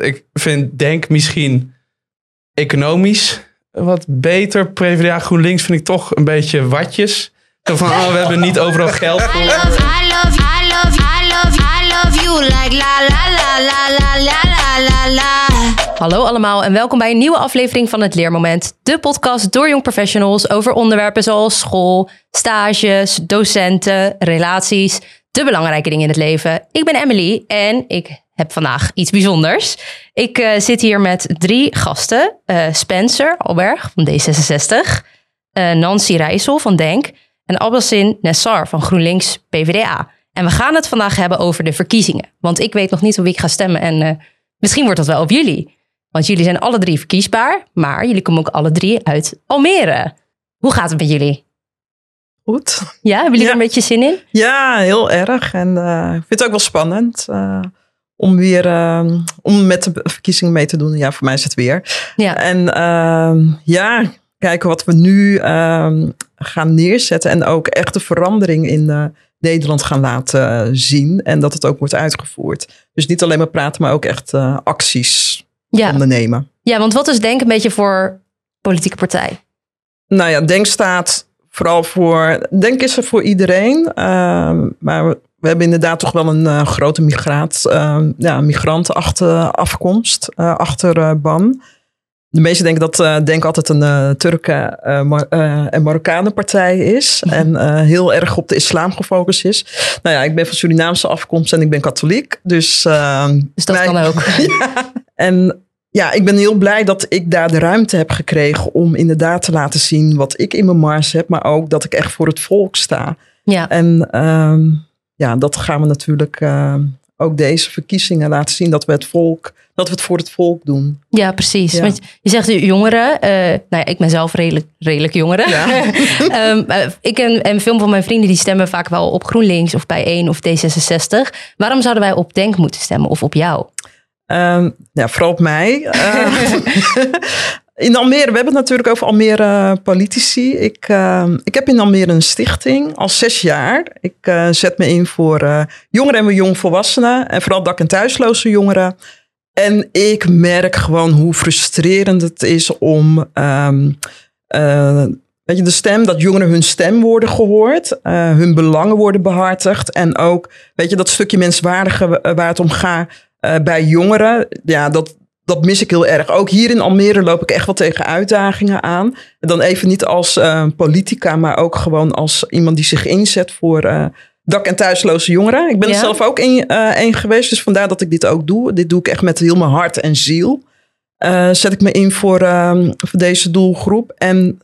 ik vind Denk misschien economisch wat beter. PvdA GroenLinks vind ik toch een beetje watjes. Zo van, oh, we hebben niet overal geld I voor. love, I love, I love, I love, I love you like la la la la la la la la la. Hallo allemaal en welkom bij een nieuwe aflevering van het Leermoment. De podcast door jong professionals over onderwerpen zoals school, stages, docenten, relaties. De belangrijke dingen in het leven. Ik ben Emily en ik heb vandaag iets bijzonders. Ik eh, zit hier met drie gasten. Eh, Spencer Alberg van D66. eh, Nancy Rijssel van DENK. En Abdelsin Nessar van GroenLinks PvdA. En we gaan het vandaag hebben over de verkiezingen. Want ik weet nog niet op wie ik ga stemmen. En misschien wordt dat wel op jullie. Want jullie zijn alle drie verkiesbaar, maar jullie komen ook alle drie uit Almere. Hoe gaat het met jullie? Goed. Ja, hebben jullie Ja. er een beetje zin in? Ja, heel erg. En ik vind het ook wel spannend om weer eh, om met de verkiezingen mee te doen. Ja, voor mij is het weer. Ja, En eh, ja, kijken wat we nu eh, gaan neerzetten. En ook echt de verandering in eh, Nederland gaan laten zien. En dat het ook wordt uitgevoerd. Dus niet alleen maar praten, maar ook echt eh, acties ja. ondernemen. ja, want wat is Denk een beetje voor politieke partij? Nou ja, Denk staat vooral voor. Denk is er voor iedereen. ehm, maar we, hebben inderdaad toch wel een eh, grote migraat, ehm, ja, migrantenafkomst eh, achterban. De meesten denken dat Denk altijd een Turken Mar- en Marokkanen partij is. En eh, heel erg op de islam gefocust is. Nou ja, ik ben van Surinaamse afkomst en ik ben katholiek. Dus, ehm, Dus dat mij- kan ook. ja, en ja, ik ben heel blij dat ik daar de ruimte heb gekregen om inderdaad te laten zien wat ik in mijn mars heb, maar ook dat ik echt voor het volk sta. Ja, En ehm, ja, dat gaan we natuurlijk ehm, ook deze verkiezingen laten zien dat we het volk, dat we het voor het volk doen. ja precies. Ja. Want je zegt de jongeren. eh, nou ja, ik ben zelf redelijk, redelijk jongeren. Ja. Ehm, eh, ik en, en veel van mijn vrienden die stemmen vaak wel op GroenLinks of bij 1 of D66. Waarom zouden wij op Denk moeten stemmen of op jou? Ehm, ja, vooral op mij. In Almere, we hebben het natuurlijk over Almere politici. Ik, ehm, ik heb in Almere een stichting al zes jaar. Ik eh, zet me in voor eh, jongeren en jongvolwassenen. En vooral dak- en thuisloze jongeren. En ik merk gewoon hoe frustrerend het is om... ehm, eh, Weet je, de stem, dat jongeren hun stem worden gehoord, eh, hun belangen worden behartigd. En ook, weet je, dat stukje menswaardige waar het om gaat bij jongeren, ja, dat, dat mis ik heel erg. Ook hier in Almere loop ik echt wel tegen uitdagingen aan. En dan even niet als eh, politica, maar ook gewoon als iemand die zich inzet voor eh, dak- en thuisloze jongeren. Ik ben er zelf ook eh, één geweest, dus vandaar dat ik dit ook doe. Dit doe ik echt met heel mijn hart en ziel. Zet ik me in voor, ehm, voor deze doelgroep. En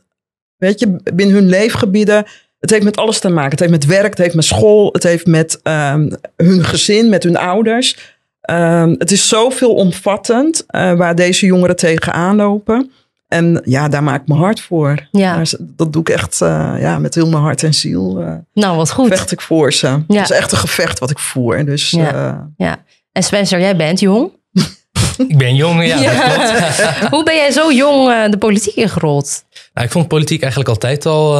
weet je, binnen hun leefgebieden, het heeft met alles te maken. Het heeft met werk, het heeft met school, het heeft met ehm, hun gezin, met hun ouders. Ehm, het is zoveel omvattend eh, waar deze jongeren tegenaan lopen. En ja, daar maak ik me hard voor. Ja. Daar- dat doe ik echt eh, ja, met heel mijn hart en ziel. eh, Nou, wat goed. vecht ik voor ze. Ja. Het is echt een gevecht wat ik voer. Dus Ja. eh, Ja. En Spencer, jij bent jong. Ik ben jong, ja, Ja. dat klopt. Hoe ben jij zo jong de politiek ingerold? Nou, ik vond politiek eigenlijk altijd al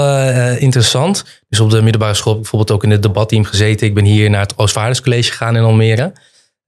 interessant. Dus op de middelbare school heb ik bijvoorbeeld ook in het debatteam gezeten. Ik ben hier naar het Oostvaarderscollege gegaan in Almere.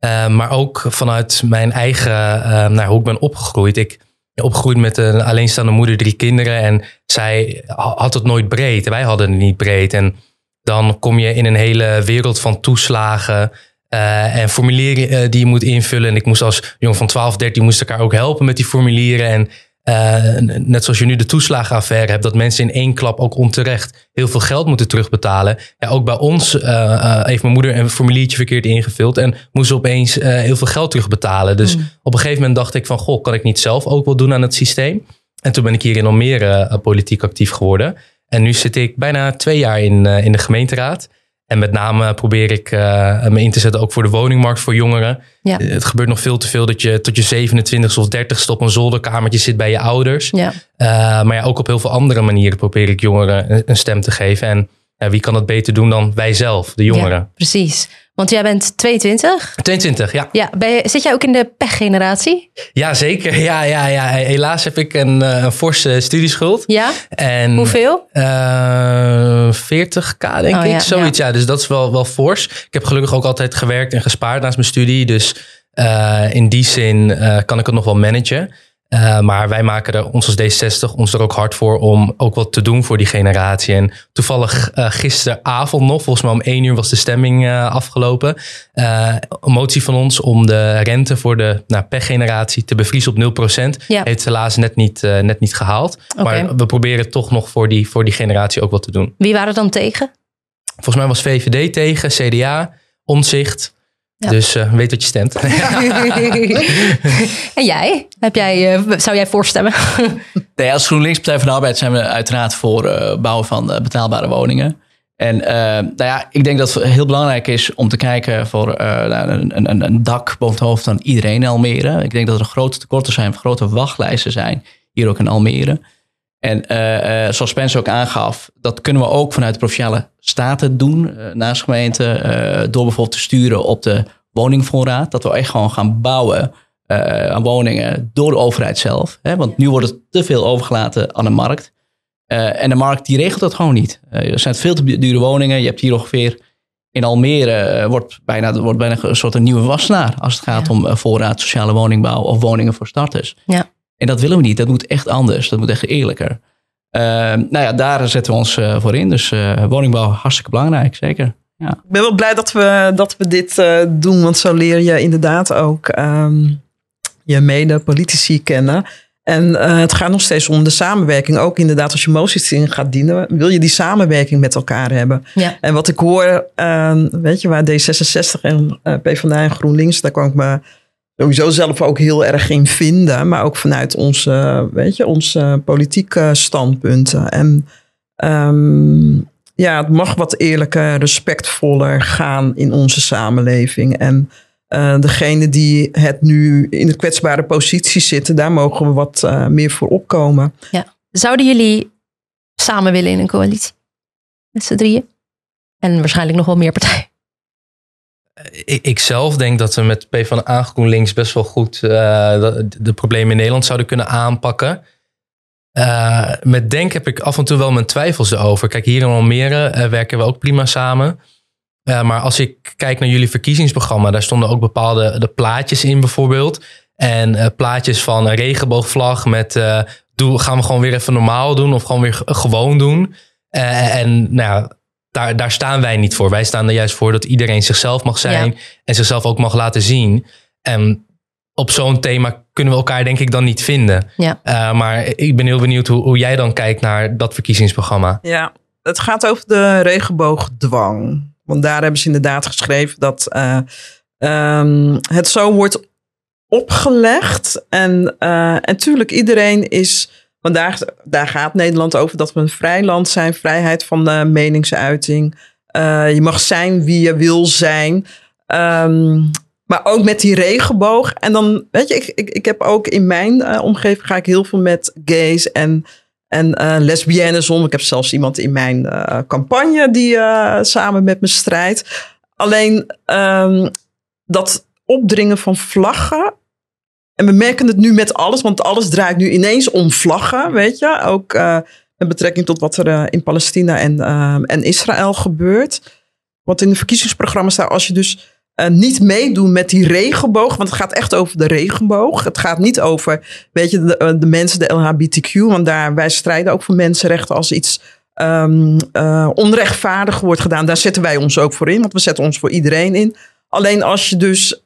Eh, maar ook vanuit mijn eigen, eh nou, hoe ik ben opgegroeid. Ik ben opgegroeid met een alleenstaande moeder, drie kinderen. En zij ha- had het nooit breed. Wij hadden het niet breed. En dan kom je in een hele wereld van toeslagen... eh, en formulieren die je moet invullen. En ik moest als jong van 12, 13 moest elkaar ook helpen met die formulieren. En eh, net zoals je nu de toeslagenaffaire hebt, dat mensen in één klap ook onterecht heel veel geld moeten terugbetalen. Ja, ook bij ons eh, eh, heeft mijn moeder een formuliertje verkeerd ingevuld en moest ze opeens heel veel geld terugbetalen. Dus op een gegeven moment dacht ik van, goh, kan ik niet zelf ook wel doen aan het systeem? En toen ben ik hier in Almere politiek actief geworden. En nu zit ik bijna twee jaar in, in de gemeenteraad. En met name probeer ik eh, me in te zetten ook voor de woningmarkt voor jongeren. Ja. Eh, Het gebeurt nog veel te veel dat je tot je 27ste of 30ste op een zolderkamertje zit bij je ouders. Ja. Uh, maar ja, ook op heel veel andere manieren probeer ik jongeren een, een stem te geven. En wie kan dat beter doen dan wij zelf, de jongeren? Ja, precies. Want jij bent 22. 22, ja. Ja, ben je, zit jij ook in de pechgeneratie? Ja, zeker. Ja, ja, ja. Helaas heb ik een, eh, een forse studieschuld. Ja? En, Hoeveel? eh 40k, denk Oh, ik. ja, Zoiets, ja. Dus dat is wel, wel fors. Ik heb gelukkig ook altijd gewerkt en gespaard naast mijn studie. Dus Eh, in die zin eh, kan ik het nog wel managen. Eh, maar wij maken er ons als D60 ons er ook hard voor om ook wat te doen voor die generatie. En toevallig eh, gisteravond nog, volgens mij om één uur was de stemming eh, afgelopen. Een motie van ons om de rente voor de nou, pechgeneratie te bevriezen op 0%. Ja. Heeft helaas net niet, net niet gehaald. Maar we proberen toch nog voor die, voor die generatie ook wat te doen. Wie waren dan tegen? Volgens mij was VVD tegen, CDA, Omzicht. Ja. Dus eh, weet wat je stemt. en jij? Heb jij eh, zou jij voorstemmen? Nee, als GroenLinks Partij van de Arbeid zijn we uiteraard voor eh, bouwen van betaalbare woningen. En eh, nou ja, ik denk dat het heel belangrijk is om te kijken voor eh, nou, een, een, een dak boven het hoofd van iedereen in Almere. Ik denk dat er grote tekorten zijn, grote wachtlijsten zijn, hier ook in Almere. En eh, eh, zoals Spencer ook aangaf, dat kunnen we ook vanuit de provinciale staten doen, eh, naast gemeente, eh, door bijvoorbeeld te sturen op de woningvoorraad. Dat we echt gewoon gaan bouwen aan woningen door de overheid zelf. Hè? Want nu wordt het te veel overgelaten aan de markt. En de markt die regelt dat gewoon niet. Er zijn veel te dure woningen. Je hebt hier ongeveer in Almere wordt bijna, wordt bijna een soort een nieuwe wassenaar als het gaat Ja. om voorraad sociale woningbouw of woningen voor starters. Ja. En dat willen we niet. Dat moet echt anders. Dat moet echt eerlijker. Eh, nou ja, daar zetten we ons eh, voor in. Dus eh, woningbouw hartstikke belangrijk, zeker. Ja. Ik ben wel blij dat we, dat we dit eh, doen, want zo leer je inderdaad ook ehm, je mede-politici kennen. En eh, het gaat nog steeds om de samenwerking. Ook inderdaad, als je moties in gaat dienen, wil je die samenwerking met elkaar hebben. Ja. En wat ik hoor, ehm, weet je, waar D66 en eh, PvdA en GroenLinks, daar kan ik me sowieso zelf ook heel erg in vinden. Maar ook vanuit onze, weet je, onze politieke standpunten. En ehm, ja, het mag wat eerlijker, respectvoller gaan in onze samenleving. En eh degene die het nu in de kwetsbare positie zitten, daar mogen we wat eh, meer voor opkomen. Zouden jullie samen willen in een coalitie? Met z'n drieën? En waarschijnlijk nog wel meer partijen. Ik, ik zelf denk dat we met PvdA GroenLinks best wel goed eh, de, problemen in Nederland zouden kunnen aanpakken. Eh, met Denk heb ik af en toe wel mijn twijfels erover. Kijk, hier in Almere eh, werken we ook prima samen. Eh, maar als ik kijk naar jullie verkiezingsprogramma, daar stonden ook bepaalde de plaatjes in bijvoorbeeld. En eh, plaatjes van een regenboogvlag met eh, doe, gaan we gewoon weer even normaal doen of gewoon weer gewoon doen. Eh, en nou ja, daar, daar staan wij niet voor. Wij staan er juist voor dat iedereen zichzelf mag zijn en zichzelf ook mag laten zien. En op zo'n thema kunnen we elkaar denk ik dan niet vinden. Ja. Eh, maar ik ben heel benieuwd hoe, hoe jij dan kijkt naar dat verkiezingsprogramma. Ja, het gaat over de regenboogdwang. Want daar hebben ze inderdaad geschreven dat eh, ehm, het zo wordt opgelegd. En uh, natuurlijk, iedereen is. Want daar, gaat Nederland over dat we een vrij land zijn. Vrijheid van de meningsuiting. Uh, je mag zijn wie je wil zijn. Um, maar ook met die regenboog. En dan, weet je, ik, ik, ik heb ook in mijn uh, omgeving ga ik heel veel met gays en, en uh, lesbiennes om. Ik heb zelfs iemand in mijn campagne die samen met me strijdt. Alleen um, dat opdringen van vlaggen. En we merken het nu met alles, want alles draait nu ineens om vlaggen, weet je. Ook uh, met betrekking tot wat er uh, in Palestina en, uh, en Israël gebeurt. Wat in de verkiezingsprogramma staat, als je dus niet meedoen met die regenboog. Want het gaat echt over de regenboog. Het gaat niet over, weet je, de, mensen, de LHBTQ. Want daar, wij strijden ook voor mensenrechten als iets uh, onrechtvaardig wordt gedaan. Daar zetten wij ons ook voor in. Want we zetten ons voor iedereen in. Alleen als je dus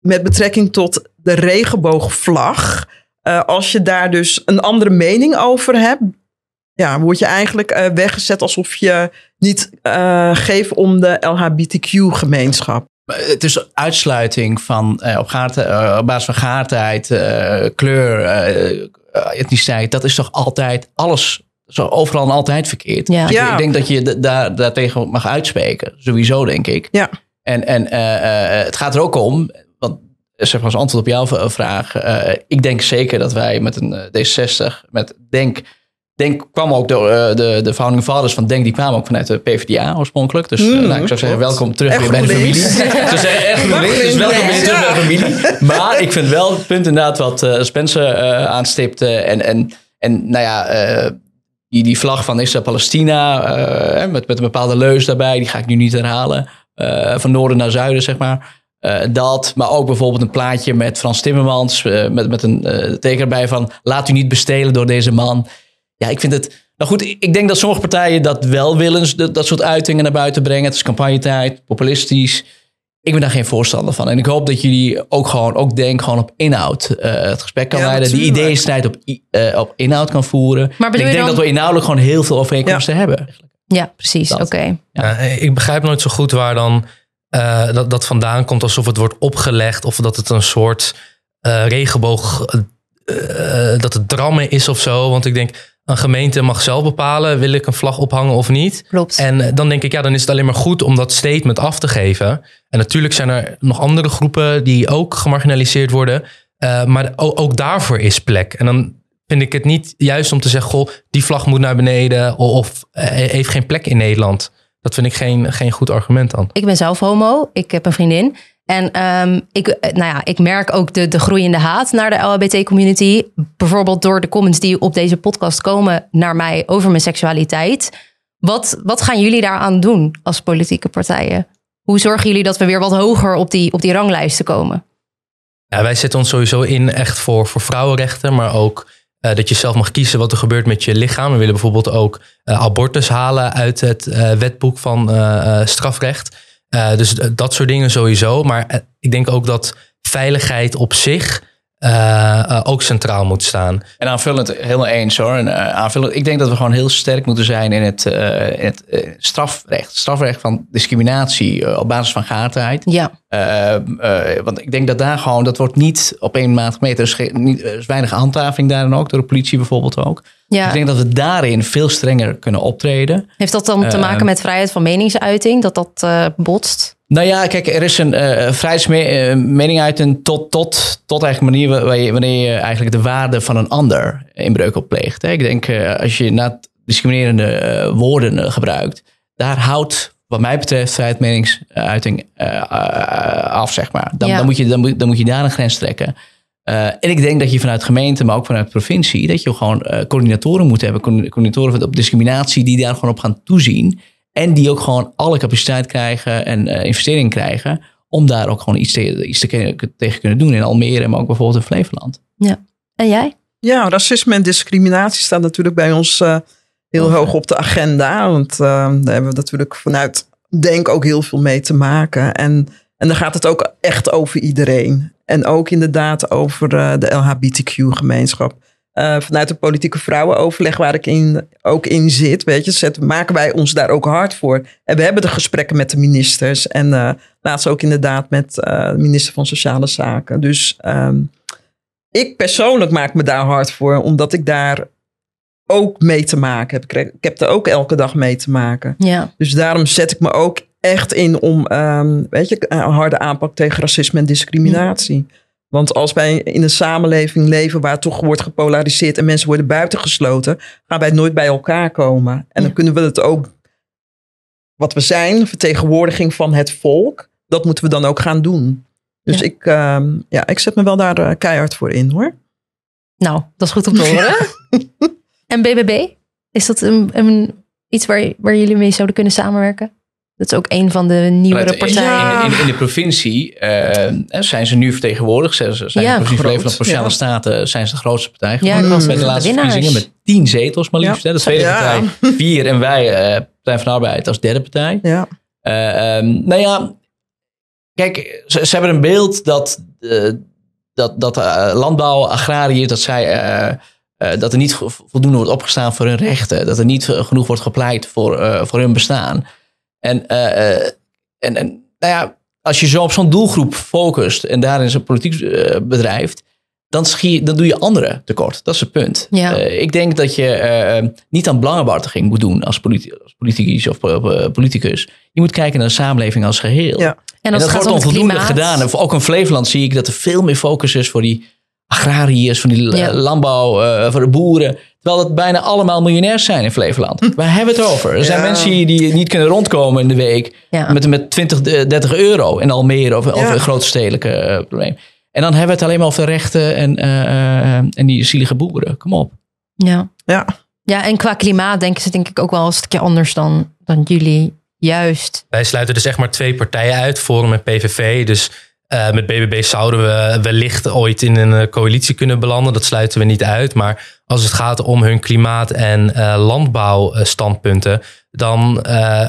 met betrekking tot de regenboogvlag. Uh, als je daar dus een andere mening over hebt. Ja, word je eigenlijk uh, weggezet alsof je niet uh, geeft om de LHBTQ-gemeenschap. Het is uitsluiting van uh, op, gaarte, uh, op basis van gaardheid, uh, kleur, etniciteit. Dat is toch altijd alles, zo overal en altijd verkeerd. Ja. Dus ja. Ik denk dat je daar, daartegen mag uitspreken. Sowieso, denk ik. Ja. En, en het gaat er ook om, zeg als antwoord op jouw vraag. ik denk zeker dat wij met een D60, met Denk Denk kwam ook door uh, de, de founding fathers van Denk, die kwamen ook vanuit de PvdA oorspronkelijk. Dus uh, mm, nou, ik zou zeggen, welkom terug weer bij de familie. zeggen, echt dus welkom weer terug bij de familie. Maar ik vind wel het punt inderdaad wat Spencer aanstipte. En, en, en nou ja, die, die vlag van Israël-Palestina met, met een bepaalde leus daarbij, die ga ik nu niet herhalen. van noorden naar zuiden, zeg maar. Eh, dat, maar ook bijvoorbeeld een plaatje met Frans Timmermans. eh, met, met een eh, teken erbij van laat u niet bestelen door deze man. Ja, ik vind het... Nou goed, ik denk dat sommige partijen dat wel willen. Dat, dat soort uitingen naar buiten brengen. Het is campagnetijd, populistisch. Ik ben daar geen voorstander van. En ik hoop dat jullie ook gewoon ook denken gewoon op inhoud. eh, het gesprek kan Ja, leiden. Die ideeënstrijd op, eh, op inhoud kan voeren. Maar ik denk dan- dat we inhoudelijk gewoon heel veel overeenkomsten hebben. Ja, precies. Oké. Ja, ik begrijp nooit zo goed waar dan eh, dat, dat vandaan komt. Alsof het wordt opgelegd of dat het een soort eh, regenboog, eh, dat het drammen is of zo. Want ik denk, een gemeente mag zelf bepalen, wil ik een vlag ophangen of niet. Klopt. En dan denk ik, ja, dan is het alleen maar goed om dat statement af te geven. En natuurlijk zijn er nog andere groepen die ook gemarginaliseerd worden. Maar ook, ook daarvoor is plek. En dan vind ik het niet juist om te zeggen, goh, die vlag moet naar beneden of, of eh, heeft geen plek in Nederland. Dat vind ik geen, geen goed argument dan. Ik ben zelf homo. Ik heb een vriendin. En ehm, ik, eh, nou ja, ik merk ook de, de groeiende haat naar de LHBT-community. Bijvoorbeeld door de comments die op deze podcast komen naar mij over mijn seksualiteit. Wat, wat gaan jullie daaraan doen als politieke partijen? Hoe zorgen jullie dat we weer wat hoger op die, op die ranglijsten komen? Ja, wij zetten ons sowieso in echt voor, voor vrouwenrechten, maar ook eh, dat je zelf mag kiezen wat er gebeurt met je lichaam. We willen bijvoorbeeld ook eh, abortus halen uit het eh, wetboek van strafrecht. Dus dat soort dingen sowieso. Maar ik denk ook dat veiligheid op zich ook centraal moet staan. En aanvullend, helemaal eens hoor. En, eh, aanvullend, ik denk dat we gewoon heel sterk moeten zijn in het, eh, in het eh, strafrecht. Strafrecht van discriminatie eh, op basis van geaardheid. Ja, Eh, eh, want ik denk dat daar gewoon, dat wordt niet op één maat gemeten. Er is, niet, er is weinig handhaving daarin ook, door de politie bijvoorbeeld ook. ja. Ik denk dat we daarin veel strenger kunnen optreden. Heeft dat dan te Eh, maken met vrijheid van meningsuiting? Dat dat eh, botst? Nou ja, kijk, er is een eh vrijheidsmening uiten tot, tot, tot eigenlijk manier waar je, wanneer je eigenlijk de waarde van een ander inbreuk op pleegt. Hè. Ik denk, eh, als je na discriminerende eh, woorden eh, gebruikt, daar houdt wat mij betreft vrijheid meningsuiting eh, eh, af, zeg maar. Dan, Ja. dan, moet je, dan, moet, dan moet je daar een grens trekken. Eh, en ik denk dat je vanuit gemeente, maar ook vanuit provincie, dat je gewoon eh, coördinatoren moet hebben. Co- Coördinatoren op discriminatie die daar gewoon op gaan toezien. En die ook gewoon alle capaciteit krijgen en eh investeringen krijgen. Om daar ook gewoon iets, te, iets te, tegen kunnen doen in Almere, maar ook bijvoorbeeld in Flevoland. En jij? Ja, racisme en discriminatie staat natuurlijk bij ons eh, heel hoog op de agenda. Want eh, daar hebben we natuurlijk vanuit Denk ook heel veel mee te maken. En, en dan gaat het ook echt over iedereen. En ook inderdaad over eh, de LHBTQ-gemeenschap. Eh, vanuit de politieke vrouwenoverleg waar ik in, ook in zit, weet je, zet, maken wij ons daar ook hard voor. En we hebben de gesprekken met de ministers. En eh laatst ook inderdaad met eh, de minister van Sociale Zaken. Dus ehm, ik persoonlijk maak me daar hard voor, omdat ik daar ook mee te maken heb. Ik heb er ook elke dag mee te maken. Ja, Dus daarom zet ik me ook echt in om, ehm, weet je, een harde aanpak tegen racisme en discriminatie. Want als wij in een samenleving leven waar toch wordt gepolariseerd en mensen worden buitengesloten, gaan wij nooit bij elkaar komen. En dan Ja. kunnen we het ook, wat we zijn, vertegenwoordiging van het volk, dat moeten we dan ook gaan doen. Dus Ja. ik, ehm, ja, ik zet me wel daar eh, keihard voor in hoor. nou, dat is goed om te horen. en BBB? Is dat een, een, iets waar, waar jullie mee zouden kunnen samenwerken? Dat is ook een van de nieuwere partijen. In, in, in de provincie eh, zijn ze nu vertegenwoordigd. Ze zijn Ja, in de provincie Flevoland, Provinciale ja. Staten zijn ze de grootste partij Ja, geworden. ik was bij de laatste winnaars. verkiezingen met tien zetels maar liefst. Ja. Hè? De tweede Ja. partij vier en wij, eh Partij van de Arbeid, als derde partij. Ja. Eh, ehm, nou ja, kijk, ze, ze hebben een beeld dat, eh, dat, dat eh, landbouw, agrariërs, dat zij... eh, eh, dat er niet vo- voldoende wordt opgestaan voor hun rechten. Dat er niet genoeg wordt gepleit voor, eh, voor hun bestaan. En, eh, eh, en, en nou ja, als je zo op zo'n doelgroep focust en daarin zijn politiek eh, bedrijft, dan, schiet, dan doe je anderen tekort. Dat is het punt. Ja. Eh, ik denk dat je eh, niet aan belangenbehartiging moet doen als, politi als politicus of politicus. Je moet kijken naar de samenleving als geheel. Ja. en dat wordt onvoldoende gedaan. En ook in Flevoland zie ik dat er veel meer focus is voor die agrariërs, voor die Ja. landbouw, eh, voor de boeren. Terwijl het bijna allemaal miljonairs zijn in Flevoland. Waar hebben we het over? Er zijn Ja. mensen die- die niet kunnen rondkomen in de week Ja. met, met 20, eh, 30 euro in Almere of, of een grote stedelijke eh, probleem. En dan hebben we het alleen maar over rechten en, eh, eh, en die zielige boeren. Kom op. Ja. Ja. ja, en qua klimaat denken ze denk ik ook wel een stukje anders dan, dan jullie. Juist. Wij sluiten dus echt maar twee partijen uit, Forum en PVV. Dus Eh, met BBB zouden we wellicht ooit in een eh, coalitie kunnen belanden. Dat sluiten we niet uit. Maar als het gaat om hun klimaat- en eh, landbouwstandpunten, dan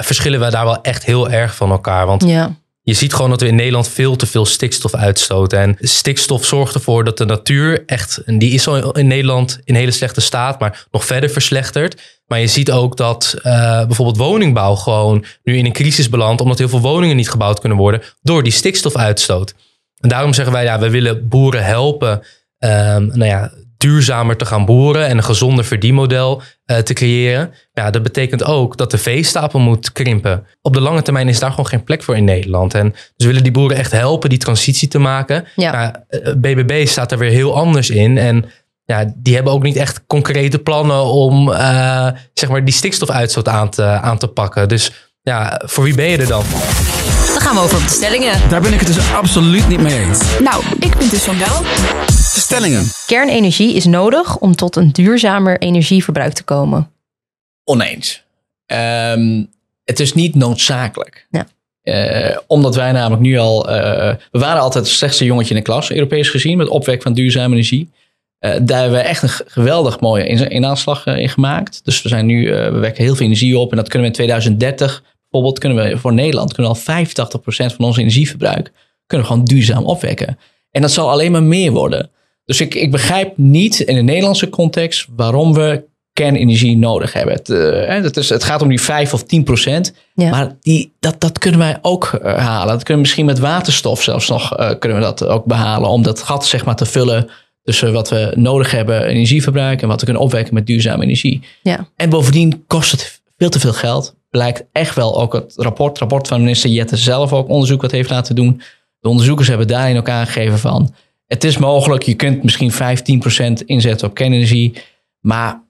verschillen we daar wel echt heel erg van elkaar. Want Ja. Je ziet gewoon dat we in Nederland veel te veel stikstof uitstoten. En stikstof zorgt ervoor dat de natuur echt, en die is al in Nederland in hele slechte staat, maar nog verder verslechtert. Maar je ziet ook dat eh, bijvoorbeeld woningbouw gewoon nu in een crisis belandt, omdat heel veel woningen niet gebouwd kunnen worden door die stikstofuitstoot. En daarom zeggen wij, ja, we willen boeren helpen, ehm, nou ja, duurzamer te gaan boeren en een gezonder verdienmodel eh, te creëren. Ja, dat betekent ook dat de veestapel moet krimpen. Op de lange termijn is daar gewoon geen plek voor in Nederland. En dus we willen die boeren echt helpen die transitie te maken. Ja. Maar eh, BBB staat er weer heel anders in. En ja, die hebben ook niet echt concrete plannen om eh, zeg maar die stikstofuitstoot aan te, aan te pakken. Dus ja, voor wie ben je er dan? Dan gaan we over op de stellingen. Daar ben ik het dus absoluut niet mee eens. Nou, ik vind dus van wel. De stellingen. Kernenergie is nodig om tot een duurzamer energieverbruik te komen. Oneens. Ehm, het is niet noodzakelijk. Ja. Eh, omdat wij namelijk nu al... eh, we waren altijd het slechtste jongetje in de klas, Europees gezien, met opwek van duurzame energie. Eh, daar hebben we echt een geweldig mooie in- inaanslag eh, in gemaakt. Dus we zijn nu, eh, we wekken heel veel energie op. En dat kunnen we in 2030 bijvoorbeeld, kunnen we voor Nederland, kunnen we al 85% van ons energieverbruik, kunnen we gewoon duurzaam opwekken. En dat zal alleen maar meer worden. Dus ik, ik begrijp niet in de Nederlandse context waarom we kernenergie nodig hebben. Het, eh, hè, dat is, het gaat om die 5 of 10 procent. Ja. Maar die, dat, dat kunnen wij ook eh, halen. Dat kunnen we misschien met waterstof zelfs nog eh, kunnen we dat ook behalen. Om dat gat zeg maar, te vullen tussen wat we nodig hebben, energieverbruik, en wat we kunnen opwekken met duurzame energie. Ja. En bovendien kost het veel te veel geld. Blijkt echt wel ook het rapport, het rapport van minister Jette zelf ook onderzoek wat heeft laten doen. De onderzoekers hebben daarin ook aangegeven van het is mogelijk, je kunt misschien 15% inzetten op kernenergie. Maar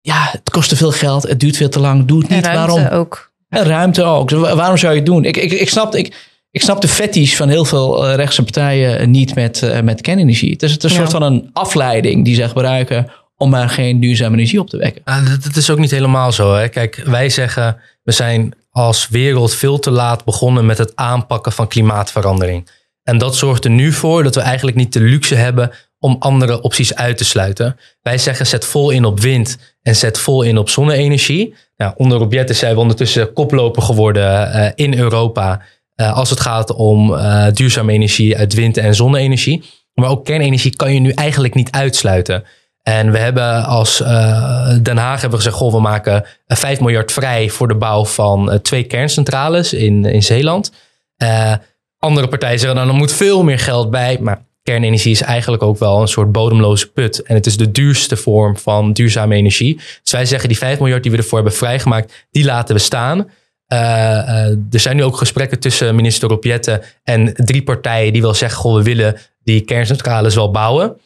ja, het kost te veel geld, het duurt veel te lang, doe het En niet. ruimte Waarom? ook. En ruimte ook. Dus wa- waarom zou je het doen? Ik, ik, ik, snap, ik, ik snap de fetish van heel veel eh, rechtse partijen niet met, eh, met kernenergie. Het is, het is een Ja. soort van een afleiding die ze gebruiken om maar geen duurzame energie op te wekken. Ah, dat, dat is ook niet helemaal zo. Hè? Kijk, wij zeggen we zijn als wereld veel te laat begonnen met het aanpakken van klimaatverandering. En dat zorgt er nu voor dat we eigenlijk niet de luxe hebben om andere opties uit te sluiten. Wij zeggen zet vol in op wind en zet vol in op zonne-energie. Nou, onder Robjetten zijn we ondertussen koploper geworden eh, in Europa eh, als het gaat om eh, duurzame energie uit wind- en zonne-energie. Maar ook kernenergie kan je nu eigenlijk niet uitsluiten. En we hebben als eh, Den Haag hebben gezegd, goh, we maken eh, 5 miljard vrij voor de bouw van eh, twee kerncentrales in, in Zeeland. Eh, andere partijen zeggen, nou, er moet veel meer geld bij. Maar kernenergie is eigenlijk ook wel een soort bodemloze put. En het is de duurste vorm van duurzame energie. Dus wij zeggen, die 5 miljard die we ervoor hebben vrijgemaakt, die laten we staan. Eh, eh, er zijn nu ook gesprekken tussen minister Robjette en drie partijen die wel zeggen, goh, we willen die kerncentrales wel bouwen.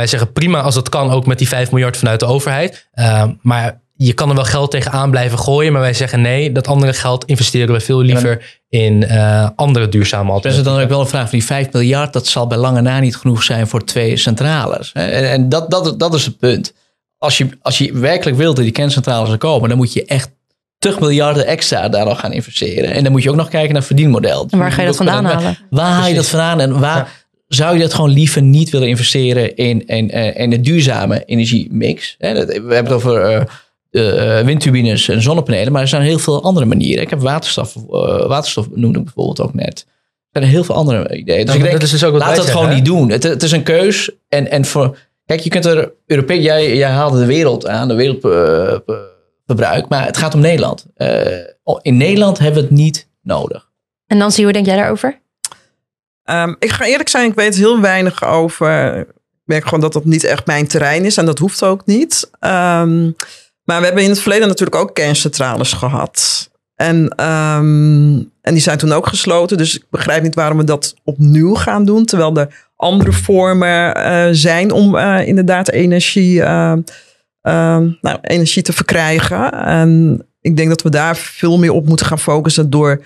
Wij zeggen prima als dat kan, ook met die 5 miljard vanuit de overheid. Uh, maar je kan er wel geld tegenaan blijven gooien. Maar wij zeggen nee, dat andere geld investeren we veel liever in uh, andere duurzame alternatieven. Dus dan ook wel een vraag van die 5 miljard, dat zal bij lange na niet genoeg zijn voor twee centrales. En, en dat, dat, dat is het punt. Als je, als je werkelijk wilt dat die kerncentrales er komen, dan moet je echt 80 miljarden extra daar nog gaan investeren. En dan moet je ook nog kijken naar het verdienmodel. En waar ga je dat vandaan halen? Waar haal je dat vandaan en waar... Ja zou je dat gewoon liever niet willen investeren in, in, in de duurzame energiemix? We hebben het over uh, windturbines en zonnepanelen, maar er zijn heel veel andere manieren. Ik heb waterstof, waterstof noemde ik bijvoorbeeld ook net. Er zijn heel veel andere ideeën. Dus ik denk, dat is dus ook wat laat dat zeggen, gewoon hè? niet doen. Het, het, is een keus. En, en voor, kijk, je kunt er Europees, jij, jij haalde de wereld aan, de wereldverbruik, maar het gaat om Nederland. Uh, in Nederland hebben we het niet nodig. En Nancy, hoe denk jij daarover? Um, ik ga eerlijk zijn, ik weet heel weinig over. Ik merk gewoon dat dat niet echt mijn terrein is en dat hoeft ook niet. Um, maar we hebben in het verleden natuurlijk ook kerncentrales gehad. En, um, en die zijn toen ook gesloten. Dus ik begrijp niet waarom we dat opnieuw gaan doen. Terwijl er andere vormen uh, zijn om uh, inderdaad energie, nou, energie te verkrijgen. En ik denk dat we daar veel meer op moeten gaan focussen door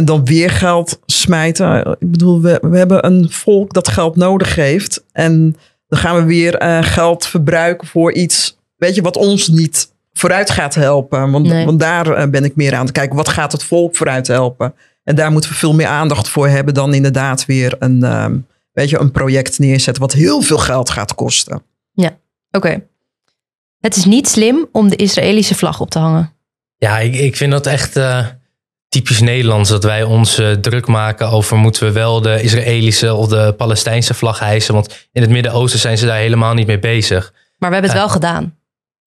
en dan weer geld smijten. Ik bedoel, we, we hebben een volk dat geld nodig heeft. En dan gaan we weer uh, geld verbruiken voor iets, weet je, wat ons niet vooruit gaat helpen. Want, Nee. want daar uh, ben ik meer aan te kijken. Wat gaat het volk vooruit helpen? En daar moeten we veel meer aandacht voor hebben dan inderdaad weer een, ehm, weet je, een project neerzetten wat heel veel geld gaat kosten. Oké. Het is niet slim om de Israëlische vlag op te hangen. Ja, ik, ik vind dat echt eh, typisch Nederlands. Dat wij ons eh, druk maken over moeten we wel de Israëlische of de Palestijnse vlag hijsen. Want in het Midden-Oosten zijn ze daar helemaal niet mee bezig. Maar we hebben het wel gedaan.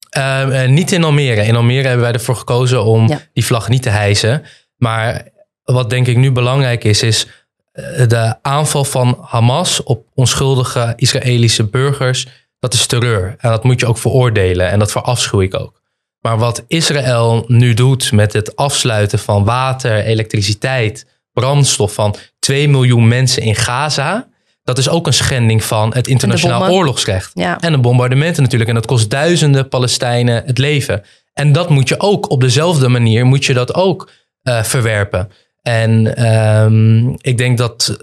Eh, eh, niet in Almere. In Almere hebben wij ervoor gekozen om Ja. die vlag niet te hijsen. Maar wat denk ik nu belangrijk is, is eh, de aanval van Hamas op onschuldige Israëlische burgers. Dat is terreur. En dat moet je ook veroordelen. En dat verafschuw ik ook. Maar wat Israël nu doet met het afsluiten van water, elektriciteit, brandstof van 2 miljoen mensen in Gaza. Dat is ook een schending van het internationaal oorlogsrecht. Ja. En de bombardementen natuurlijk. En dat kost duizenden Palestijnen het leven. En dat moet je ook op dezelfde manier moet je dat ook eh, verwerpen. En ehm, ik denk dat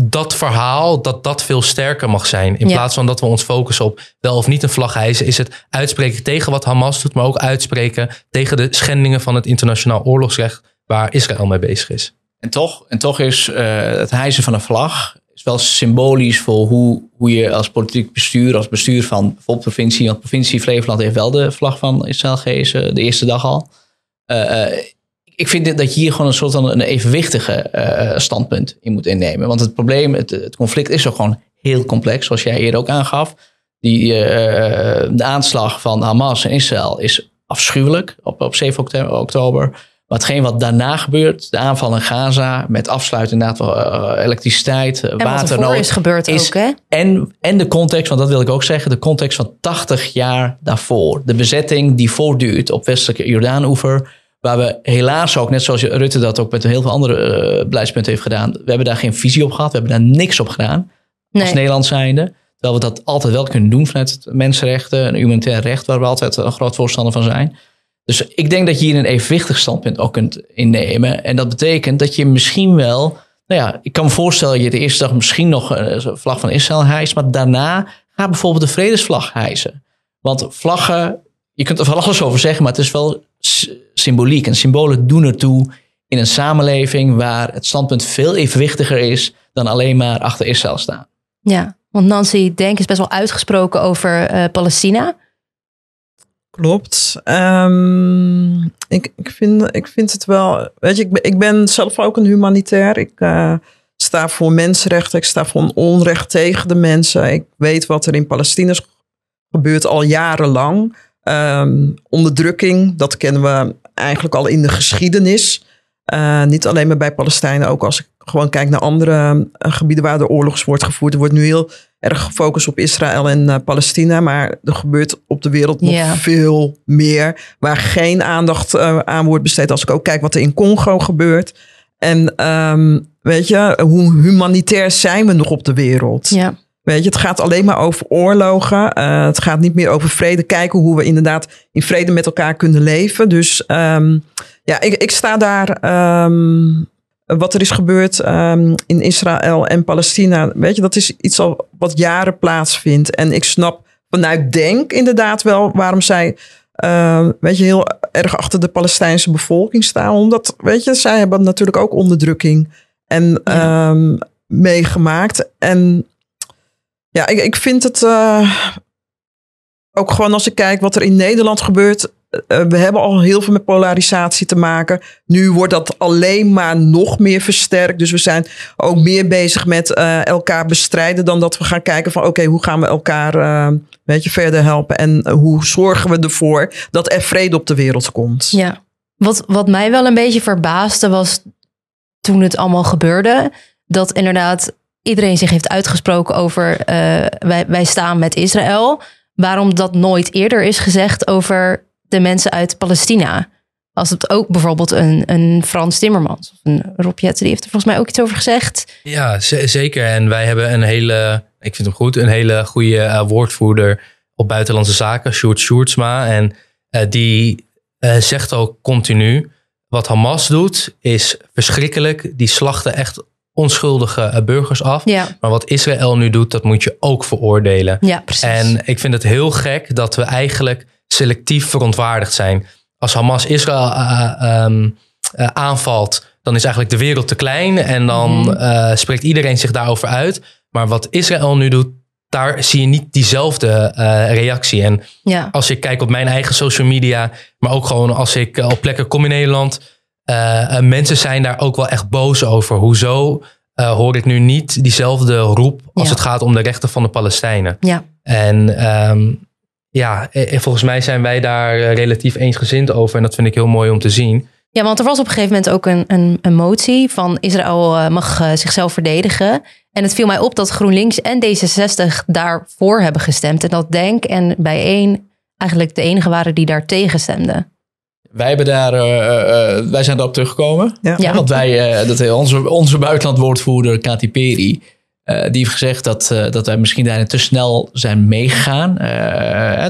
dat verhaal, dat dat veel sterker mag zijn. In Ja. plaats van dat we ons focussen op wel of niet een vlag hijsen, is het uitspreken tegen wat Hamas doet, maar ook uitspreken tegen de schendingen van het internationaal oorlogsrecht waar Israël mee bezig is. En toch, en toch is eh, het hijsen van een vlag is wel symbolisch voor hoe, hoe je als politiek bestuur, als bestuur van bijvoorbeeld provincie, want provincie Flevoland heeft wel de vlag van Israël gehezen, de eerste dag al. Eh, eh, ik vind dat je hier gewoon een soort van een evenwichtige eh, standpunt in moet innemen. Want het probleem, het, het conflict is ook gewoon heel complex, zoals jij eerder ook aangaf. Die, eh, de aanslag van Hamas en Israël is afschuwelijk op, op 7 oktober. oktober. Maar hetgeen wat daarna gebeurt, de aanval in Gaza met afsluiten inderdaad wel eh, elektriciteit, En waternood. is gebeurd is- ook, hè? En, en de context, want dat wil ik ook zeggen, de context van 80 jaar daarvoor. De bezetting die voortduurt op westelijke Jordaanoever. Waar we helaas ook, net zoals Rutte dat ook met heel veel andere eh, beleidspunten heeft gedaan. We hebben daar geen visie op gehad. We hebben daar niks op gedaan. Als. Nederland zijnde. Terwijl we dat altijd wel kunnen doen vanuit het mensenrechten en humanitair recht. Waar we altijd een groot voorstander van zijn. Dus ik denk dat je hier een evenwichtig standpunt ook kunt innemen. En dat betekent dat je misschien wel... Nou ja, ik kan me voorstellen dat je de eerste dag misschien nog een vlag van Israël hijst. Maar daarna ga bijvoorbeeld de vredesvlag hijsen. Want vlaggen, je kunt er van alles over zeggen, maar het is wel symboliek. En symbolen doen ertoe in een samenleving waar het standpunt veel evenwichtiger is dan alleen maar achter Israël staan. Ja, want Nancy Denk is best wel uitgesproken over eh, Palestina. Klopt. Ehm, ik, ik, vind, ik vind het wel. Weet je, ik ben, ik ben zelf ook een humanitair. Ik eh, sta voor mensenrechten. Ik sta voor onrecht tegen de mensen. Ik weet wat er in Palestina is gebeurt al jarenlang. Ehm, onderdrukking, dat kennen we eigenlijk al in de geschiedenis. Eh, niet alleen maar bij Palestijnen, ook als ik gewoon kijk naar andere eh, gebieden waar de oorlogs wordt gevoerd. Er wordt nu heel erg gefocust op Israël en eh, Palestina, maar er gebeurt op de wereld nog veel meer waar geen aandacht aan wordt besteed. Als ik ook kijk wat er in Congo gebeurt. En ehm, weet je, hoe humanitair zijn we nog op de wereld? Ja, Weet je, het gaat alleen maar over oorlogen. Eh, het gaat niet meer over vrede. Kijken hoe we inderdaad in vrede met elkaar kunnen leven. Dus ehm, ja, ik, ik sta daar. ehm, wat er is gebeurd ehm, in Israël en Palestina. Weet je, dat is iets al wat jaren plaatsvindt. En ik snap vanuit Denk inderdaad wel waarom zij. weet je, heel erg achter de Palestijnse bevolking staan. Omdat, weet je, zij hebben natuurlijk ook onderdrukking en meegemaakt. En ja, ik, ik vind het eh, ook gewoon als ik kijk wat er in Nederland gebeurt. eh, we hebben al heel veel met polarisatie te maken. Nu wordt dat alleen maar nog meer versterkt. Dus we zijn ook meer bezig met eh, elkaar bestrijden dan dat we gaan kijken van oké, hoe gaan we elkaar eh, weet je, verder helpen en eh, hoe zorgen we ervoor dat er vrede op de wereld komt. ja. Wat, wat mij wel een beetje verbaasde was toen het allemaal gebeurde, dat inderdaad iedereen zich heeft uitgesproken over eh, wij, wij staan met Israël. Waarom dat nooit eerder is gezegd over de mensen uit Palestina. Als het ook bijvoorbeeld een, een Frans Timmermans of een Rob die heeft er volgens mij ook iets over gezegd. Ja, zeker. En wij hebben een hele, ik vind hem goed, een hele goede eh, woordvoerder op buitenlandse zaken, Sjoerd Sjoerdsma. En eh, die zegt ook continu, wat Hamas doet is verschrikkelijk. Die slachten echt onschuldige eh, burgers af. Ja, Maar wat Israël nu doet, dat moet je ook veroordelen. ja precies. En ik vind het heel gek dat we eigenlijk selectief verontwaardigd zijn. Als Hamas Israël eh, ehm, eh, aanvalt, dan is eigenlijk de wereld te klein en dan Mhm. spreekt iedereen zich daarover uit. Maar wat Israël nu doet, daar zie je niet diezelfde reactie. En Ja. als ik kijk op mijn eigen social media, maar ook gewoon als ik op plekken kom in Nederland, eh, mensen zijn daar ook wel echt boos over. Hoezo eh, hoor ik nu niet diezelfde roep als Ja. het gaat om de rechten van de Palestijnen? Ja. En ehm, ja, volgens mij zijn wij daar relatief eensgezind over. En dat vind ik heel mooi om te zien. Ja, want er was op een gegeven moment ook een, een, een motie van Israël mag zichzelf verdedigen. En het viel mij op dat GroenLinks en D66 daarvoor hebben gestemd. En dat Denk en Bijeen eigenlijk de enige waren die daar tegen stemden. Wij, hebben daar, eh, eh, eh, wij zijn daarop teruggekomen. Ja. Ja. Want wij, eh, dat, onze, onze buitenlandwoordvoerder Kati Peri, eh, die heeft gezegd dat, dat wij misschien daarin te snel zijn meegegaan.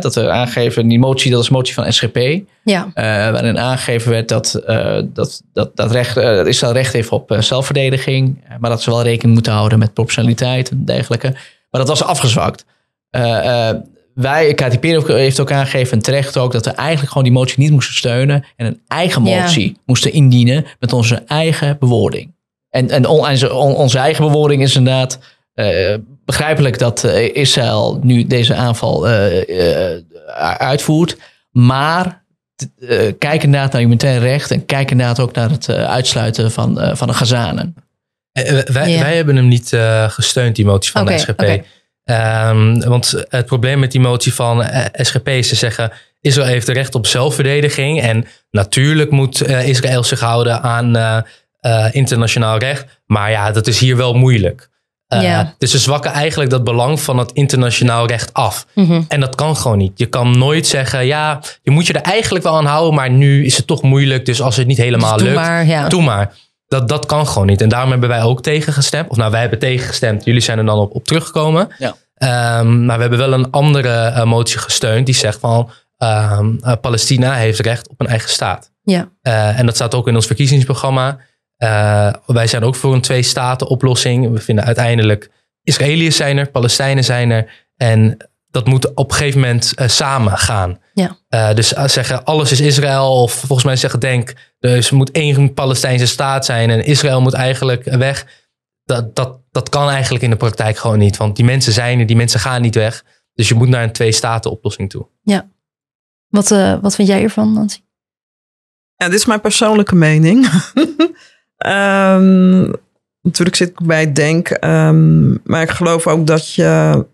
Dat we aangeven, die motie, dat is een motie van SGP. Ja, eh, waarin aangegeven werd dat, eh, dat, dat, dat recht, dat Israël recht heeft op zelfverdediging. Maar dat ze wel rekening moeten houden met proportionaliteit en dergelijke. Maar dat was afgezwakt. Eh, eh, wij, Kati Peri heeft ook aangegeven, en terecht ook, dat we eigenlijk gewoon die motie niet moesten steunen. En een eigen Ja. motie moesten indienen met onze eigen bewoording. En, en on- onze, on- onze eigen bewoording is inderdaad eh, begrijpelijk dat eh, Israël nu deze aanval eh, eh, uitvoert. Maar eh, kijk inderdaad naar humanitair recht en kijk inderdaad ook naar het uitsluiten van, van de Gazanen. Wij, Ja. wij hebben hem niet eh, gesteund, die motie van de SGP. Ehm, want het probleem met die motie van eh, SGP is te zeggen... Israël heeft het recht op zelfverdediging. En natuurlijk moet eh, Israël zich houden aan eh, internationaal recht. Maar ja, dat is hier wel moeilijk. Ja. Dus ze zwakken eigenlijk dat belang van het internationaal recht af. Mhm. En dat kan gewoon niet. Je kan nooit zeggen, ja, je moet je er eigenlijk wel aan houden, maar nu is het toch moeilijk. Dus als het niet helemaal Dus lukt, maar, ja. doe maar. Dat, dat kan gewoon niet. En daarom hebben wij ook tegengestemd. Of nou, wij hebben tegengestemd. Jullie zijn er dan op, op teruggekomen. Ja. Ehm, maar we hebben wel een andere eh, motie gesteund die zegt van ehm, eh, Palestina heeft recht op een eigen staat. Ja. Eh, en dat staat ook in ons verkiezingsprogramma. Eh, wij zijn ook voor een twee-staten-oplossing. We vinden uiteindelijk Israëliërs zijn er, Palestijnen zijn er. En dat moet op een gegeven moment samen gaan. Ja. Eh, dus als zeggen alles is Israël, of volgens mij zeggen Denk, dus er moet één Palestijnse staat zijn en Israël moet eigenlijk weg. Dat, dat, dat kan eigenlijk in de praktijk gewoon niet. Want die mensen zijn er, die mensen gaan niet weg. Dus je moet naar een twee-staten-oplossing toe. Wat, eh, wat vind jij ervan, Nancy? Ja, dit is mijn persoonlijke mening. Ehm, natuurlijk zit ik bij Denk. ehm, maar ik geloof ook dat je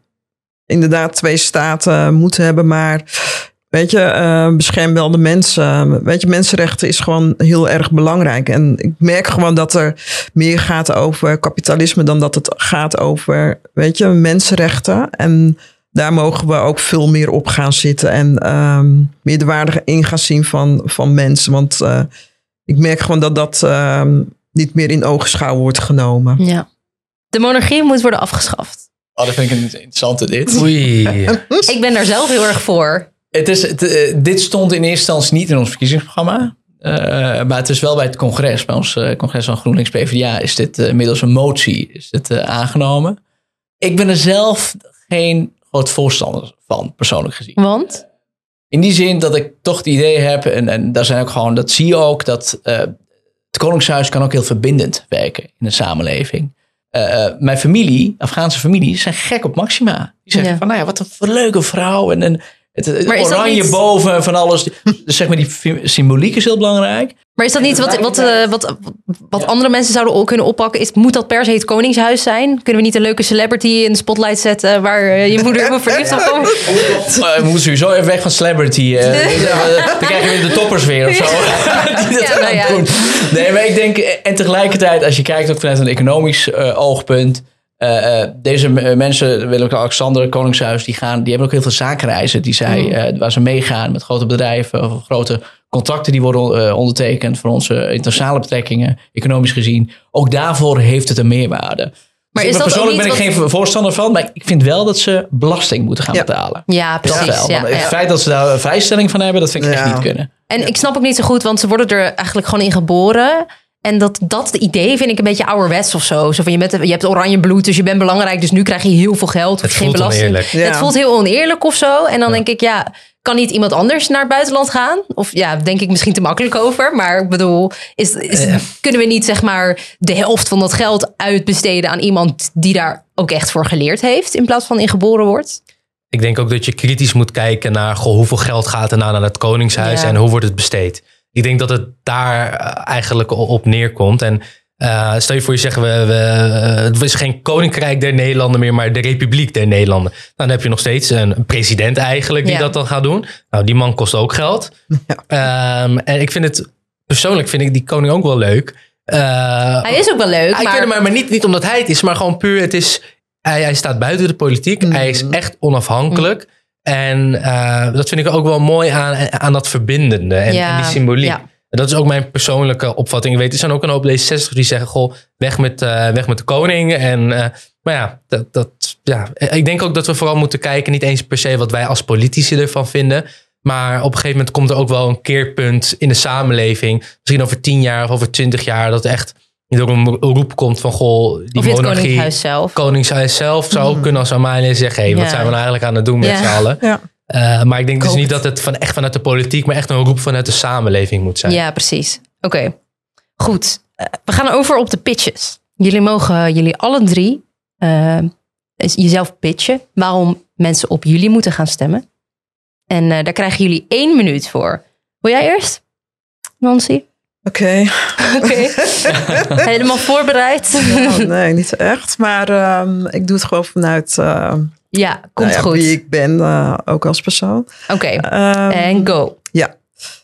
inderdaad twee staten moet hebben. Maar weet je, eh, bescherm wel de mensen. Weet je, mensenrechten is gewoon heel erg belangrijk. En ik merk gewoon dat er meer gaat over kapitalisme dan dat het gaat over, weet je, mensenrechten. En daar mogen we ook veel meer op gaan zitten en ehm, meer de waarde in gaan zien van, van mensen. Want eh, ik merk gewoon dat dat ehm, niet meer in oogschouw wordt genomen. Ja. De monarchie moet worden afgeschaft. Oh, dat vind ik een interessante dit. Oei. Ik ben daar zelf heel erg voor. Het is, het, eh, dit stond in eerste instantie niet in ons verkiezingsprogramma. Eh, maar het is wel bij het congres, bij ons eh, congres van GroenLinks PvdA, is dit middels een motie is dit, aangenomen. Ik ben er zelf geen groot voorstander van, persoonlijk gezien. Want? In die zin dat ik toch het idee heb, en, en daar zijn ook gewoon, dat zie je ook, dat het Koningshuis kan ook heel verbindend werken in de samenleving. Mijn familie, Afghaanse familie, zijn gek op Maxima. Die zeggen Ja. van, nou ja, wat een leuke vrouw. En, en het, oranje niet- boven en van alles. Dus zeg maar, die symboliek is heel belangrijk. Maar is dat niet wat, wat, eh, wat, wat andere mensen zouden ook kunnen oppakken? Is, moet dat per se het Koningshuis zijn? Kunnen we niet een leuke celebrity in de spotlight zetten waar eh, je moeder helemaal verliefd op komt? Eh, we moeten sowieso even weg van celebrity. eh. Dan krijgen we de toppers weer of zo. Die dat Ja, gaan nou ja. doen. Nee, maar ik denk, en tegelijkertijd, als je kijkt ook vanuit een economisch oogpunt. Eh, eh, deze m- mensen, Willem-Alexander, Koningshuis, die, gaan, die hebben ook heel veel zakenreizen die zij, Mm. eh, waar ze meegaan met grote bedrijven of grote contracten die worden eh, ondertekend voor onze internationale betrekkingen, economisch gezien. Ook daarvoor heeft het een meerwaarde. Maar Dus is ik ben dat persoonlijk ben ik wat- geen voorstander van, maar ik vind wel dat ze belasting moeten gaan Ja. betalen. Ja, Dat precies. wel. Ja, het ja. feit dat ze daar een vrijstelling van hebben, dat vind ik echt niet kunnen. En ik snap ook niet zo goed, want ze worden er eigenlijk gewoon in geboren. En dat, dat idee vind ik een beetje ouderwets of zo. zo van je, bent, je hebt oranje bloed, dus je bent belangrijk. Dus nu krijg je heel veel geld. Het voelt belasting. oneerlijk. Ja. Het voelt heel oneerlijk of zo. En dan denk ik, ja, kan niet iemand anders naar het buitenland gaan? Of ja, denk ik misschien te makkelijk over. Maar ik bedoel, is, is, kunnen we niet zeg maar de helft van dat geld uitbesteden aan iemand die daar ook echt voor geleerd heeft, in plaats van in geboren wordt? Ik denk ook dat je kritisch moet kijken naar goh, hoeveel geld gaat er nou naar het Koningshuis Ja. en hoe wordt het besteed. Ik denk dat het daar eh, eigenlijk op neerkomt. En eh, stel je voor je zegt, we, we, eh, het is geen Koninkrijk der Nederlanden meer, maar de Republiek der Nederlanden. Nou, dan heb je nog steeds een, president eigenlijk die Ja. dat dan gaat doen. Nou, die man kost ook geld. Ehm, en ik vind het, persoonlijk vind ik die koning ook wel leuk. Eh, Hij is ook wel leuk, maar, hem maar, maar niet, niet omdat hij het is, maar gewoon puur, het is, hij, hij staat buiten de politiek. Hij is echt onafhankelijk. En eh, dat vind ik ook wel mooi aan, aan dat verbindende en, Ja, en die symboliek. ja. En dat is ook mijn persoonlijke opvatting. Je weet, er zijn ook een hoop D66 die zeggen, goh, weg met, eh, weg met de koning. En, eh, maar ja, dat, dat, ja, ik denk ook dat we vooral moeten kijken, niet eens per se wat wij als politici ervan vinden. Maar op een gegeven moment komt er ook wel een keerpunt in de samenleving. Misschien over tien jaar of over twintig jaar. Dat echt er een roep komt van goh, die of het monarchie. Koningshuis zelf. Koningshuis zelf zou ook kunnen als Amalia zeggen... Hey, wat Ja. zijn we nou eigenlijk aan het doen met Ja. z'n allen? Ja. Eh, maar ik denk dus niet dat het van, echt vanuit de politiek... maar echt een roep vanuit de samenleving moet zijn. Ja, precies. Oké, goed. Eh, we gaan over op de pitches. Jullie mogen jullie alle drie eh, jezelf pitchen waarom mensen op jullie moeten gaan stemmen. En eh, daar krijgen jullie één minuut voor. Wil jij eerst, Nancy? Oké. Oké. Helemaal voorbereid? Nee, niet echt. Maar ehm, ik doe het gewoon vanuit eh, ja, komt nou ja, goed. wie ik ben, eh, ook als persoon. Oké, Ehm, en go. Ja.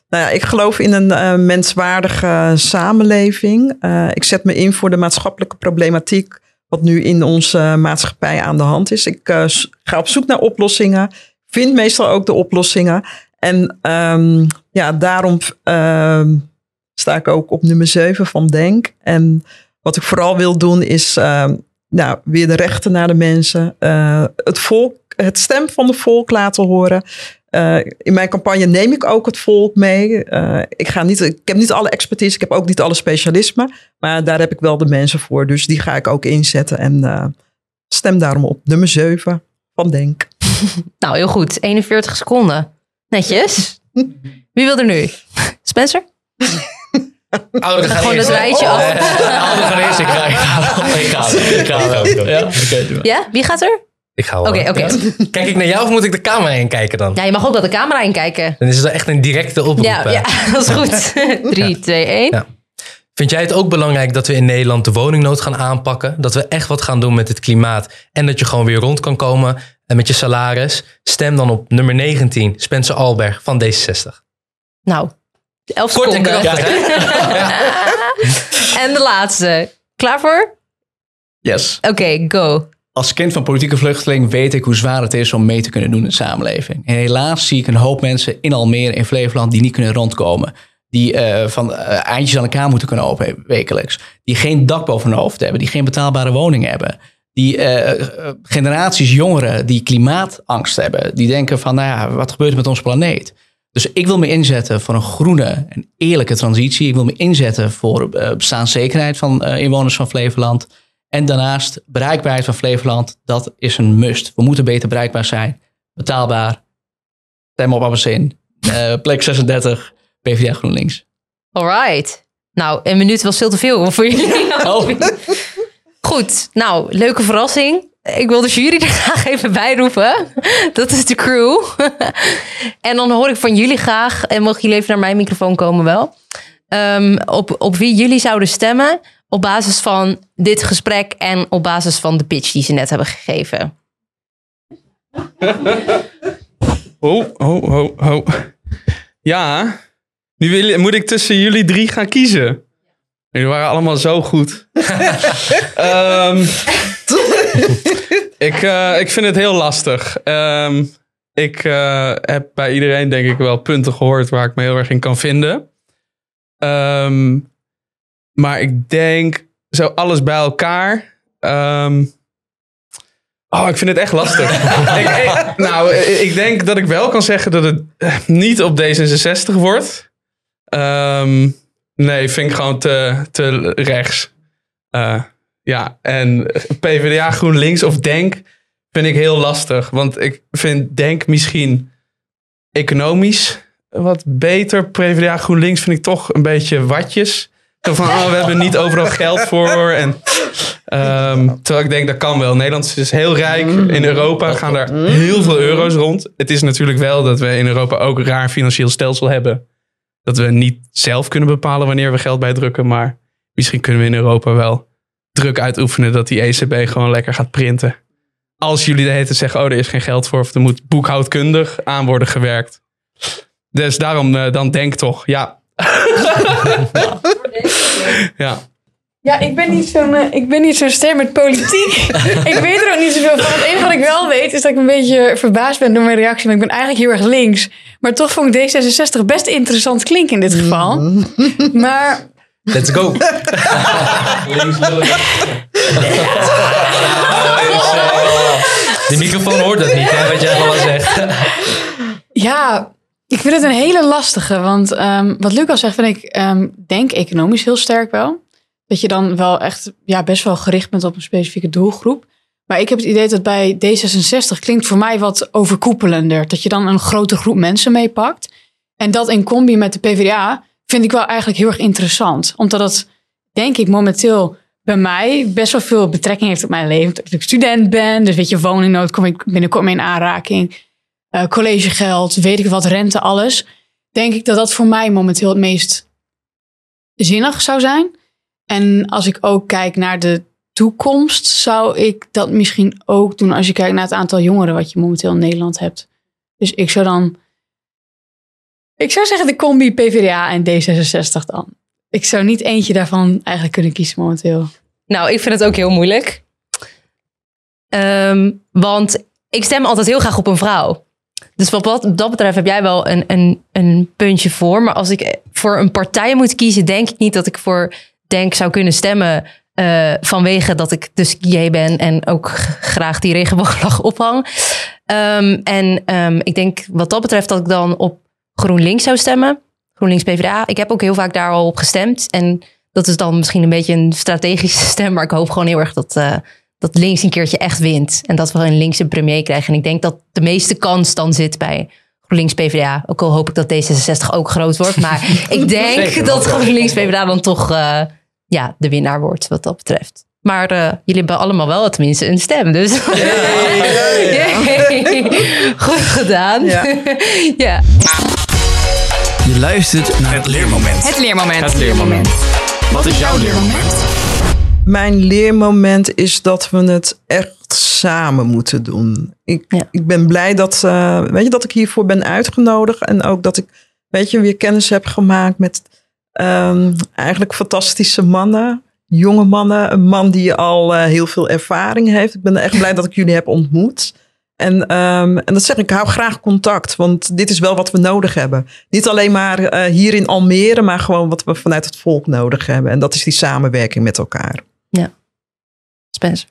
Nou ja, ik geloof in een eh, menswaardige samenleving. Eh, ik zet me in voor de maatschappelijke problematiek wat nu in onze maatschappij aan de hand is. Ik ga op zoek naar oplossingen. Vind meestal ook de oplossingen. En ehm, ja, daarom ehm, sta ik ook op nummer 7 van Denk. En wat ik vooral wil doen is ehm, nou, weer de rechten naar de mensen. eh, het volk, het stem van het volk laten horen. Eh, in mijn campagne neem ik ook het volk mee. Eh, ik, ga niet, ik heb niet alle expertise, ik heb ook niet alle specialismen. Maar daar heb ik wel de mensen voor. Dus die ga ik ook inzetten. En stem daarom op nummer 7 van Denk. Nou, heel goed. 41 seconden. Netjes. Wie wil er nu? Spencer? Ouderen gaan Gewoon eerst, het rijtje af. Ouderen gaan eerst. Ik ga, ik ga, ik ga, ik ga, ik ga. Ja. Ja, wie gaat er? Ik ga wel. Oké, oké. Ja. Kijk ik naar jou of moet ik de camera in kijken dan? Ja, je mag ook wel de camera inkijken. Dan is het echt een directe oproep. Ja, eh. ja, dat is goed. 3, 2, 1. Ja. Vind jij het ook belangrijk dat we in Nederland de woningnood gaan aanpakken? Dat we echt wat gaan doen met het klimaat en dat je gewoon weer rond kan komen en met je salaris? Stem dan op nummer 19, Spencer Alberg van D66. Nou, 11 Kort en krachtig? En de laatste. Klaar voor? Yes. Oké, go. Als kind van politieke vluchteling weet ik hoe zwaar het is om mee te kunnen doen in de samenleving. En helaas zie ik een hoop mensen in Almere, in Flevoland, die niet kunnen rondkomen. Die eh, van eh, eindjes aan elkaar moeten kunnen openen wekelijks. Die geen dak boven hun hoofd hebben. Die geen betaalbare woningen hebben. Die eh, generaties jongeren die klimaatangst hebben. Die denken van, nou ja, wat gebeurt er met ons planeet? Dus ik wil me inzetten voor een groene en eerlijke transitie. Ik wil me inzetten voor eh, bestaanszekerheid van eh, inwoners van Flevoland. En daarnaast bereikbaarheid van Flevoland, dat is een must. We moeten beter bereikbaar zijn. Betaalbaar. Stem op Abberzin. Eh plek 36, PvdA GroenLinks. Alright. Nou, een minuut was veel te veel voor jullie. Oh. Goed, nou, leuke verrassing. Ik wil de jury er graag even bij roepen. Dat is de crew. en dan hoor ik van jullie graag, en mogen jullie even naar mijn microfoon komen wel, ehm, op, op wie jullie zouden stemmen op basis van dit gesprek en op basis van de pitch die ze net hebben gegeven. Ho, ho, ho, ho. Ja, nu wil, moet ik tussen jullie drie gaan kiezen. Jullie waren allemaal zo goed. Ehm, ik, eh, ik vind het heel lastig. Ehm, ik eh, heb bij iedereen denk ik wel punten gehoord waar ik me heel erg in kan vinden. Ehm, maar ik denk zo alles bij elkaar. ehm, oh, ik vind het echt lastig. ik, ik- nou, ik denk dat ik wel kan zeggen dat het eh, niet op D66 wordt. Nee, vind ik gewoon te, te rechts. Eh, ja, en PvdA, GroenLinks of Denk vind ik heel lastig. Want ik vind Denk misschien economisch wat beter. PvdA GroenLinks vind ik toch een beetje watjes. Van, oh, we hebben niet overal geld voor. En, ehm, terwijl ik denk, dat kan wel. Nederland is heel rijk. In Europa gaan daar heel veel euro's rond. Het is natuurlijk wel dat we in Europa ook een raar financieel stelsel hebben. Dat we niet zelf kunnen bepalen wanneer we geld bijdrukken. Maar misschien kunnen we in Europa wel druk uitoefenen dat die ECB gewoon lekker gaat printen. Als jullie de hele tijd zeggen, oh, er is geen geld voor. Of er moet boekhoudkundig aan worden gewerkt. Dus daarom, eh, dan denk toch, ja. ja. Ja, ik ben niet zo'n eh, ik ben niet zo'n ster met politiek. ik weet er ook niet zoveel van. Het enige wat ik wel weet is dat ik een beetje verbaasd ben door mijn reactie. Want ik ben eigenlijk heel erg links. Maar toch vond ik D66 best interessant klinken in dit geval. Maar Let's go. De microfoon hoort dat niet, hè, wat jij allemaal zegt. ja, ik vind het een hele lastige. Want ehm, wat Lucas zegt, vind ik ehm, denk economisch heel sterk wel. Dat je dan wel echt ja, best wel gericht bent op een specifieke doelgroep. Maar ik heb het idee dat bij D66 klinkt voor mij wat overkoepelender. Dat je dan een grote groep mensen meepakt. En dat in combi met de PvdA vind ik wel eigenlijk heel erg interessant. Omdat dat, denk ik, momenteel bij mij best wel veel betrekking heeft op mijn leven. Dat ik student ben, dus weet je, woningnood kom ik binnenkort mee in aanraking. Eh, collegegeld, weet ik wat, rente, alles. Denk ik dat dat voor mij momenteel het meest zinnig zou zijn. En als ik ook kijk naar de toekomst, zou ik dat misschien ook doen als je kijkt naar het aantal jongeren wat je momenteel in Nederland hebt. Dus ik zou dan. Ik zou zeggen de combi PvdA en D66 dan. Ik zou niet eentje daarvan eigenlijk kunnen kiezen momenteel. Nou, ik vind het ook heel moeilijk. Ehm, want ik stem altijd heel graag op een vrouw. Dus wat dat betreft heb jij wel een, een, een puntje voor. Maar als ik voor een partij moet kiezen, denk ik niet dat ik voor Denk zou kunnen stemmen. eh, vanwege dat ik dus gay ben en ook graag die regenboogvlag ophang. Ehm, en ehm, ik denk wat dat betreft dat ik dan op GroenLinks zou stemmen. GroenLinks PvdA. Ik heb ook heel vaak daar al op gestemd. En dat is dan misschien een beetje een strategische stem. Maar ik hoop gewoon heel erg dat, eh, dat links een keertje echt wint. En dat we een linkse premier krijgen. En ik denk dat de meeste kans dan zit bij GroenLinks PvdA. Ook al hoop ik dat D66 ook groot wordt. Maar ik denk Zeker, dat. GroenLinks PvdA dan toch eh, ja, de winnaar wordt wat dat betreft. Maar eh, jullie hebben allemaal wel tenminste een stem. Dus goed gedaan. Ja. Je luistert naar het leermoment. Het leermoment. Het leermoment. Wat is jouw leermoment? Mijn leermoment is dat we het echt samen moeten doen. Ik, Ja. ik ben blij dat, eh, weet je, dat ik hiervoor ben uitgenodigd. En ook dat ik weet je, weer kennis heb gemaakt met ehm, eigenlijk fantastische mannen. Jonge mannen. Een man die al eh, heel veel ervaring heeft. Ik ben echt blij dat ik jullie heb ontmoet. En, ehm, en dat zeg ik, hou graag contact. Want dit is wel wat we nodig hebben. Niet alleen maar eh, hier in Almere, maar gewoon wat we vanuit het volk nodig hebben. En dat is die samenwerking met elkaar. Spencer.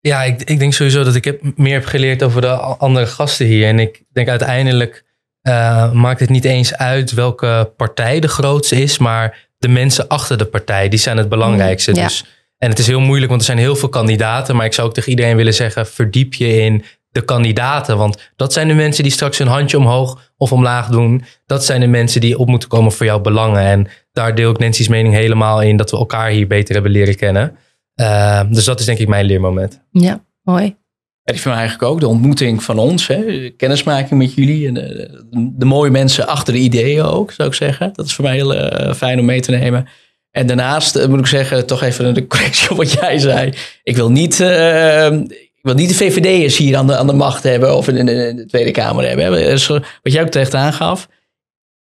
Ja, ik, ik denk sowieso dat ik heb, meer heb geleerd over de andere gasten hier. En ik denk uiteindelijk eh, maakt het niet eens uit welke partij de grootste is, maar de mensen achter de partij, die zijn het belangrijkste. Ja. Dus, en het is heel moeilijk, want er zijn heel veel kandidaten. Maar ik zou ook tegen iedereen willen zeggen, verdiep je in de kandidaten. Want dat zijn de mensen die straks hun handje omhoog of omlaag doen. Dat zijn de mensen die op moeten komen voor jouw belangen. En daar deel ik Nancy's mening helemaal in, dat we elkaar hier beter hebben leren kennen. Uh, dus dat is denk ik mijn leermoment. Ja, mooi. Ja, die van mij eigenlijk ook. De ontmoeting van ons. Hè? Kennismaking met jullie. En de, de mooie mensen achter de ideeën ook, zou ik zeggen. Dat is voor mij heel uh, fijn om mee te nemen. En daarnaast uh, moet ik zeggen, toch even de correctie op wat jij zei. Ik wil niet, uh, ik wil niet de VVD'ers hier aan de, aan de macht hebben. Of in, de Tweede Kamer hebben. Dus, wat jij ook terecht aangaf.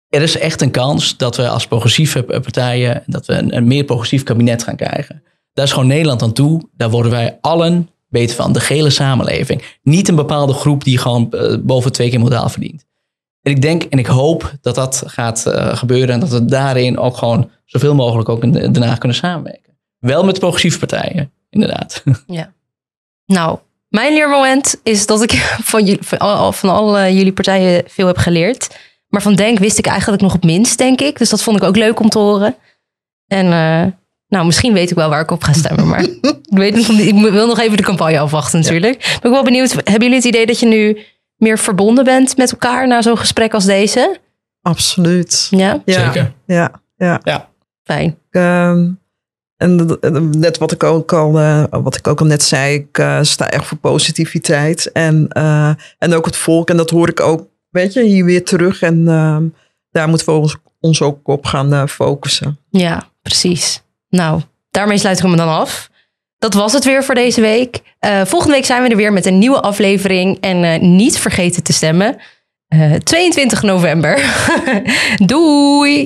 Er is echt een kans dat we als progressieve partijen... dat we een, een meer progressief kabinet gaan krijgen. Daar is gewoon Nederland aan toe. Daar worden wij allen beter van. De gele samenleving. Niet een bepaalde groep die gewoon boven twee keer modaal verdient. En ik denk en ik hoop dat dat gaat uh, gebeuren. En dat we daarin ook gewoon zoveel mogelijk ook in Den Haag kunnen samenwerken. Wel met progressieve partijen, inderdaad. Ja. Nou, mijn leermoment is dat ik van, jullie, van, al, van alle jullie partijen veel heb geleerd. Maar van Denk wist ik eigenlijk nog het minst, denk ik. Dus dat vond ik ook leuk om te horen. En uh, nou, misschien weet ik wel waar ik op ga stemmen. Maar ik, weet ik wil nog even de campagne afwachten natuurlijk. Ja. Ben ik wel benieuwd. Hebben jullie het idee dat je nu meer verbonden bent met elkaar na zo'n gesprek als deze? Absoluut. Ja, Ja, Zeker. Ja, ja. fijn. Ehm, en eh, net wat ik ook al, eh, wat ik ook al net zei, ik eh, sta echt voor positiviteit. En, eh, en ook het volk. En dat hoor ik ook, weet je, hier weer terug. En ehm, daar moeten we ons, ons ook op gaan eh, focussen. Ja, precies. Nou, daarmee sluit ik hem dan af. Dat was het weer voor deze week. Eh, volgende week zijn we er weer met een nieuwe aflevering. En eh, niet vergeten te stemmen. Eh, 22 november. Doei!